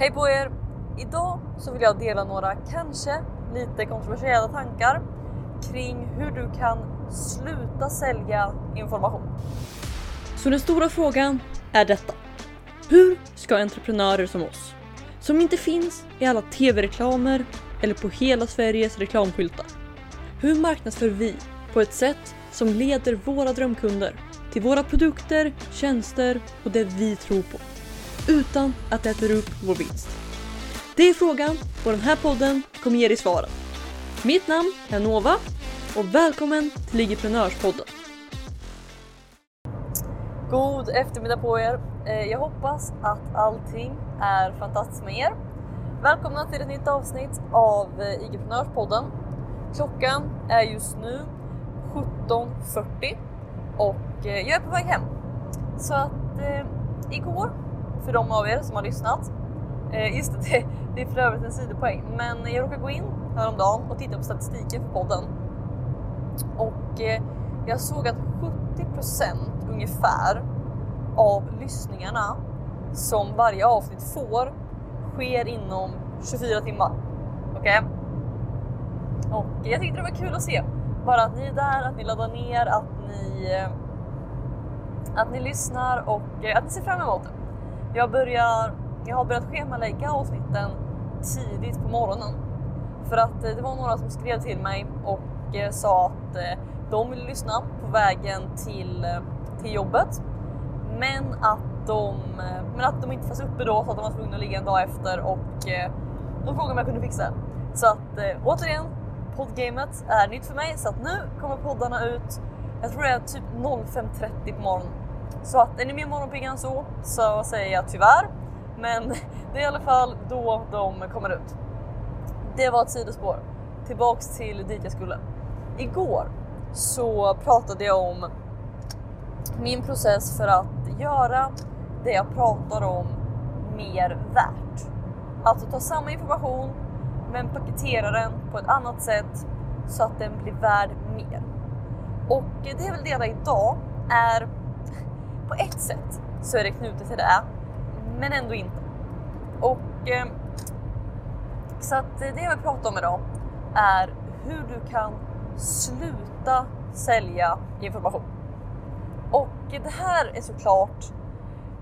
Hej på er! Idag så vill jag dela några kanske lite kontroversiella tankar kring hur du kan sluta sälja information. Så den stora frågan är detta. Hur ska entreprenörer som oss, som inte finns i alla tv-reklamer eller på hela Sveriges reklamskyltar. Hur marknadsför vi på ett sätt som leder våra drömkunder till våra produkter, tjänster och det vi tror på utan att det äter upp vår vinst? Det är frågan och den här podden kommer ge dig svaren. Mitt namn är Nova och välkommen till Ligiprenörspodden. God eftermiddag på er. Eh, jag hoppas att allting är fantastiskt med er. Välkomna till ett nytt avsnitt av eh, IG-prenörspodden. Klockan är just nu 17.40 och eh, jag är på väg hem. Så att eh, igår, för de av er som har lyssnat, eh, just det, det, är för övrigt en sidopoäng, men jag råkade gå in häromdagen och titta på statistiken för podden och eh, jag såg att 70% ungefär av lyssningarna som varje avsnitt får sker inom 24 timmar. Okej? Och jag tyckte det var kul att se. Bara att ni är där, att ni laddar ner, att ni, eh, att ni lyssnar och eh, att ni ser fram emot det. Jag, börjar, jag har börjat schemalägga avsnitten tidigt på morgonen. För att eh, det var några som skrev till mig och eh, sa att eh, de ville lyssna på vägen till, till jobbet. Men att, de, men att de inte fanns uppe då så att de var tvungna att ligga en dag efter och de frågade om jag kunde fixa det. Så att återigen, poddgamet är nytt för mig så att nu kommer poddarna ut. Jag tror det är typ 05.30 på morgonen. Så att är ni mer morgonpigga än så så säger jag tyvärr. Men det är i alla fall då de kommer ut. Det var ett sidospår. Tillbaks till dit jag skulle. Igår så pratade jag om min process för att göra det jag pratar om mer värt. Alltså ta samma information men paketera den på ett annat sätt så att den blir värd mer. Och det jag vill dela idag är på ett sätt så är det knutet till det, men ändå inte. Och eh, så att det jag vill prata om idag är hur du kan sluta sälja information. Och det här är såklart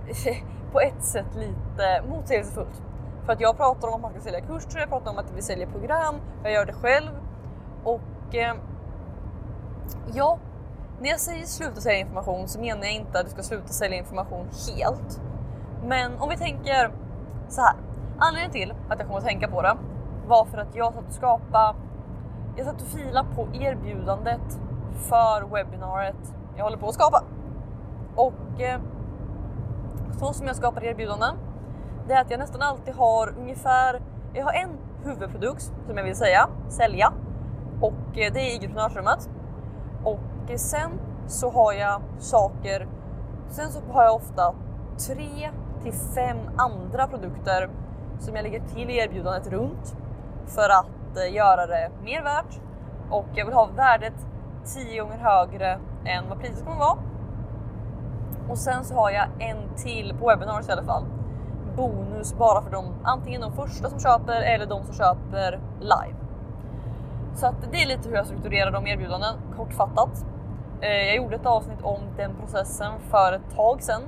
på ett sätt lite motsägelsefullt. För att jag pratar om att man ska sälja kurser, jag pratar om att vi säljer program, jag gör det själv. Och eh, ja, när jag säger sluta sälja information så menar jag inte att du ska sluta sälja information helt. Men om vi tänker så här. Anledningen till att jag kom att tänka på det var för att jag satt och skapa. Jag satt och fila på erbjudandet för webbinariet jag håller på att skapa. Och eh, så som jag skapar erbjudanden, det är att jag nästan alltid har ungefär, jag har en huvudprodukt som jag vill säga, sälja. Och eh, det är IG-prenörsrummet. Och sen så har jag saker, sen så har jag ofta tre till fem andra produkter som jag lägger till i erbjudandet runt för att eh, göra det mer värt och jag vill ha värdet 10 gånger högre än vad priset kommer vara. Och sen så har jag en till på webinars i alla fall. Bonus bara för de antingen de första som köper eller de som köper live. Så att det är lite hur jag strukturerar de erbjudanden kortfattat. Eh, jag gjorde ett avsnitt om den processen för ett tag sedan.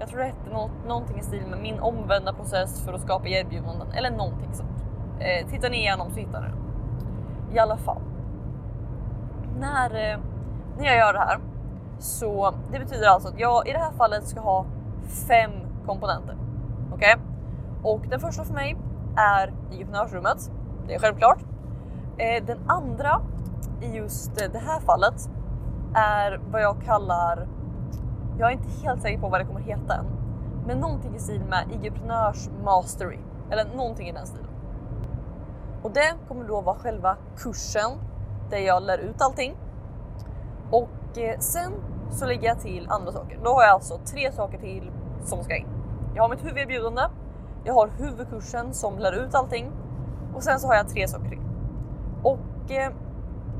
Jag tror det hette något, någonting i stil med min omvända process för att skapa erbjudanden eller någonting sånt. Eh, Tittar ni igenom så hittar ni det. I alla fall. När, eh, när jag gör det här så det betyder alltså att jag i det här fallet ska ha fem komponenter. Okej? Och den första för mig är i entreprenörsrummet. Det är självklart. Eh, den andra i just det här fallet är vad jag kallar, jag är inte helt säker på vad det kommer heta än, men någonting i stil med IG-prenörs mastery eller någonting i den stilen. Och det kommer då vara själva kursen där jag lär ut allting. Och eh, sen så lägger jag till andra saker. Då har jag alltså tre saker till som ska in. Jag har mitt huvuderbjudande, jag har huvudkursen som lär ut allting och sen så har jag tre saker till. Och eh,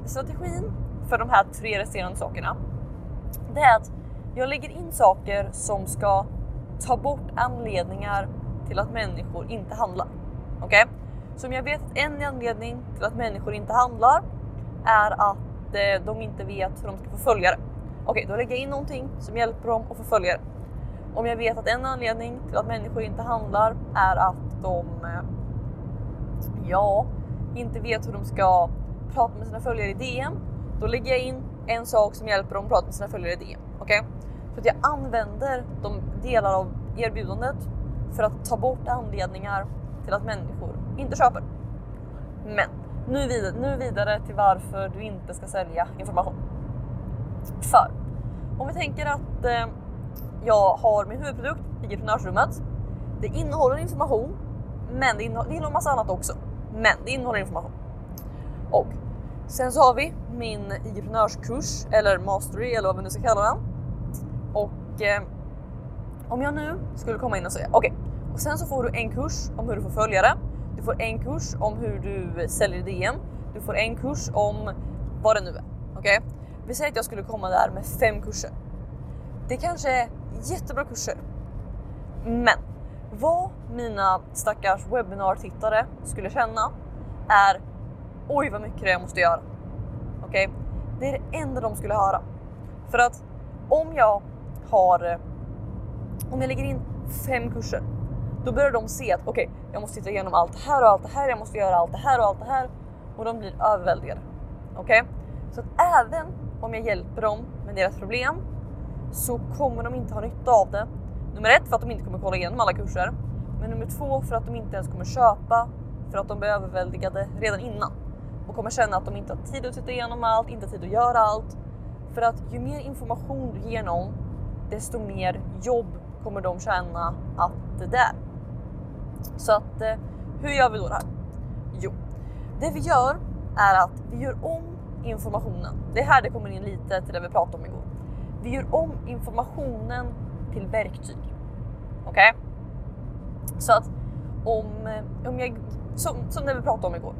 strategin för de här tre resterande sakerna, det är att jag lägger in saker som ska ta bort anledningar till att människor inte handlar. Okej? Okay? Så om jag vet att en anledning till att människor inte handlar är att eh, de inte vet hur de ska få följare. Okej, okay, då lägger jag in någonting som hjälper dem att få följare. Om jag vet att en anledning till att människor inte handlar är att de eh, ja, inte vet hur de ska prata med sina följare i DM, då lägger jag in en sak som hjälper dem att prata med sina följare i DM. Okej? Okay? Så att jag använder de delar av erbjudandet för att ta bort anledningar till att människor inte köper. Men nu vidare, nu vidare till varför du inte ska sälja information. För om vi tänker att eh, jag har min huvudprodukt, Entreprenörsrummet. Det innehåller information, men det innehåller, det innehåller massa annat också. Men det innehåller information. Och sen så har vi min entreprenörskurs eller mastery eller vad vi nu ska kalla den. Och eh, om jag nu skulle komma in och säga okej, okay, och sen så får du en kurs om hur du får följare. Du får en kurs om hur du säljer DM. Du får en kurs om vad det nu är. Okej? Okay? Vi säger att jag skulle komma där med fem kurser. Det kanske är jättebra kurser. Men vad mina stackars webbinartittare skulle känna är oj vad mycket det är jag måste göra. Okej? Okay? Det är det enda de skulle höra. För att om jag har eh, om jag lägger in fem kurser, då börjar de se att okej, okay, jag måste titta igenom allt det här och allt det här. Jag måste göra allt det här och allt det här och de blir överväldigade. Okej, okay? så att även om jag hjälper dem med deras problem så kommer de inte ha nytta av det. Nummer ett för att de inte kommer kolla igenom alla kurser, men nummer två för att de inte ens kommer köpa för att de blir överväldigade redan innan och kommer känna att de inte har tid att titta igenom allt, inte har tid att göra allt. För att ju mer information du ger någon, desto mer jobb kommer de känna att det är. Så att eh, hur gör vi då det här? Jo, det vi gör är att vi gör om informationen. Det är här det kommer in lite till det vi pratade om igår. Vi gör om informationen till verktyg. Okej? Okay? Så att om, eh, om jag, som, som det vi pratade om igår.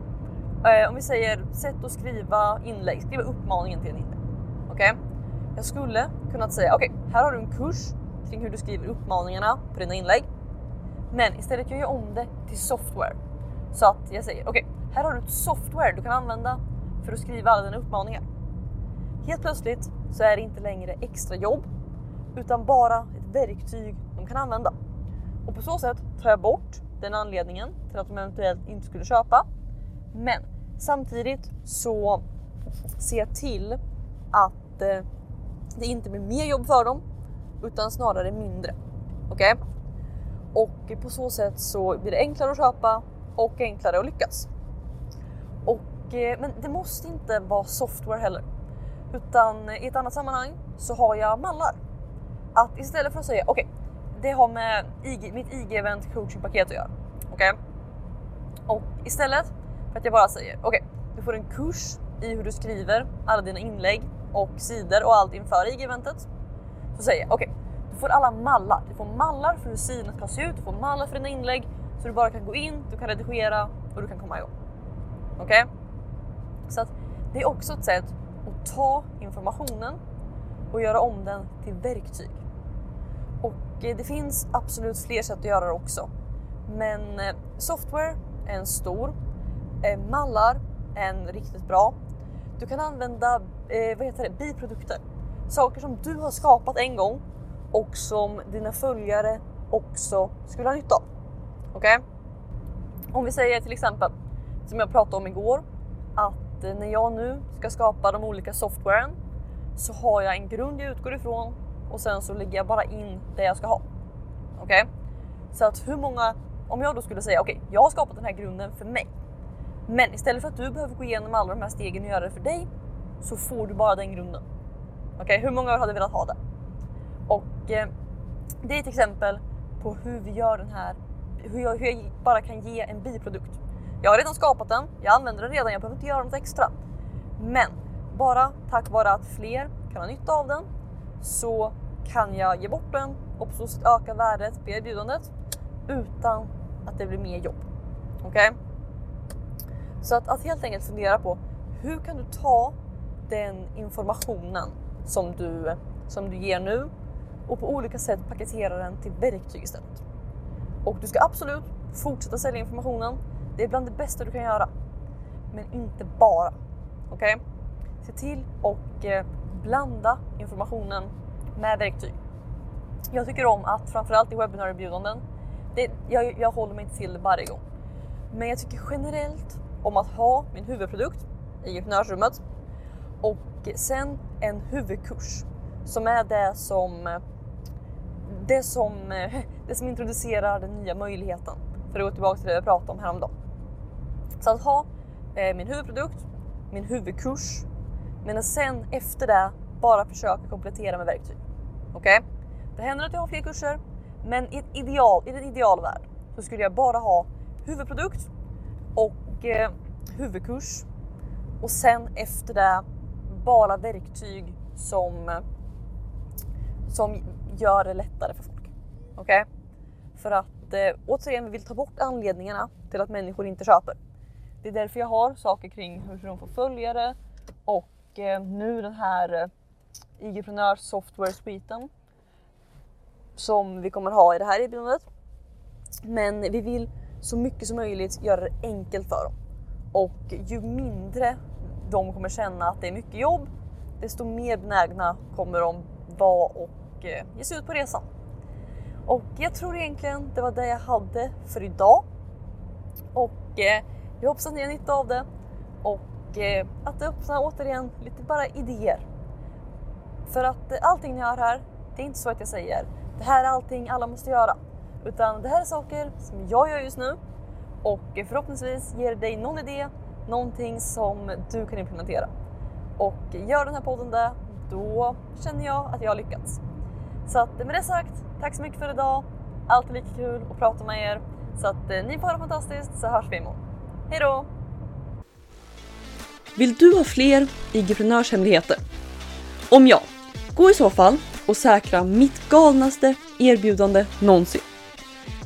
Eh, om vi säger sätt att skriva inlägg, skriva uppmaningen till en inlägg. Okej? Okay? Jag skulle kunna säga okej, okay, här har du en kurs kring hur du skriver uppmaningarna på dina inlägg. Men istället gör jag om det till software. Så att jag säger okej, okay, här har du ett software du kan använda för att skriva alla dina uppmaningar. Helt plötsligt så är det inte längre extra jobb utan bara ett verktyg de kan använda. Och på så sätt tar jag bort den anledningen till att de eventuellt inte skulle köpa. Men samtidigt så ser jag till att eh, det inte blir mer jobb för dem utan snarare mindre. Okej? Okay? Och på så sätt så blir det enklare att köpa och enklare att lyckas. Och, eh, men det måste inte vara software heller. Utan i ett annat sammanhang så har jag mallar. Att istället för att säga okej, okay, det har med IG, mitt IG-event coachingpaket att göra. Okej? Okay? Och istället för att jag bara säger okej, okay, du får en kurs i hur du skriver alla dina inlägg och sidor och allt inför IG-eventet. Så säger jag okej, okay, du får alla mallar. Du får mallar för hur sidorna ska se ut, du får mallar för dina inlägg så du bara kan gå in, du kan redigera och du kan komma igång. Okej? Okay? Så att det är också ett sätt att ta informationen och göra om den till verktyg. Och eh, det finns absolut fler sätt att göra det också. Men eh, software är en stor, eh, mallar är en riktigt bra. Du kan använda eh, vad heter det, biprodukter, saker som du har skapat en gång och som dina följare också skulle ha nytta av. Okej? Okay? Om vi säger till exempel som jag pratade om igår att eh, när jag nu ska skapa de olika softwaren så har jag en grund jag utgår ifrån och sen så lägger jag bara in det jag ska ha. Okej? Okay? Så att hur många, om jag då skulle säga okej, okay, jag har skapat den här grunden för mig. Men istället för att du behöver gå igenom alla de här stegen och göra det för dig så får du bara den grunden. Okej, okay? hur många hade velat ha det? Och eh, det är ett exempel på hur vi gör den här, hur jag, hur jag bara kan ge en biprodukt. Jag har redan skapat den, jag använder den redan, jag behöver inte göra något extra. Men bara tack vare att fler kan ha nytta av den så kan jag ge bort den och på så sätt öka värdet på erbjudandet utan att det blir mer jobb. Okej? Okay? Så att, att helt enkelt fundera på hur kan du ta den informationen som du, som du ger nu och på olika sätt paketera den till verktyg istället. Och du ska absolut fortsätta sälja informationen. Det är bland det bästa du kan göra. Men inte bara. Okej? Okay? Se till och eh, blanda informationen med verktyg. Jag tycker om att framförallt i webbinarierbjudanden, jag, jag håller mig inte till det varje gång. Men jag tycker generellt om att ha min huvudprodukt i entreprenörsrummet och sen en huvudkurs som är det som det som, det som introducerar den nya möjligheten för att gå tillbaka till det jag pratade om häromdagen. Så att ha eh, min huvudprodukt, min huvudkurs, men sen efter det bara försöka komplettera med verktyg. Okej? Okay? Det händer att jag har fler kurser, men i, ett ideal, i en idealvärld så skulle jag bara ha huvudprodukt och eh, huvudkurs och sen efter det bara verktyg som, som gör det lättare för folk. Okej? Okay? För att eh, återigen, vi vill ta bort anledningarna till att människor inte köper. Det är därför jag har saker kring hur de får följare och eh, nu den här eh, IG-prenör software suiten som vi kommer ha i det här erbjudandet. Men vi vill så mycket som möjligt göra det enkelt för dem. Och ju mindre de kommer känna att det är mycket jobb, desto mer benägna kommer de vara och eh, ge sig ut på resan. Och jag tror egentligen det var det jag hade för idag. Och eh, jag hoppas att ni har nytta av det och eh, att det öppnar återigen lite bara idéer. För att eh, allting ni hör här, det är inte så att jag säger det här är allting alla måste göra. Utan det här är saker som jag gör just nu och förhoppningsvis ger dig någon idé, någonting som du kan implementera. Och gör den här podden det, då känner jag att jag har lyckats. Så att med det sagt, tack så mycket för idag. Alltid lika kul att prata med er. Så att eh, ni får ha det fantastiskt så hörs vi imorgon. Hej då! Vill du ha fler IG-prenörshemligheter? Om ja, gå i så fall och säkra mitt galnaste erbjudande någonsin.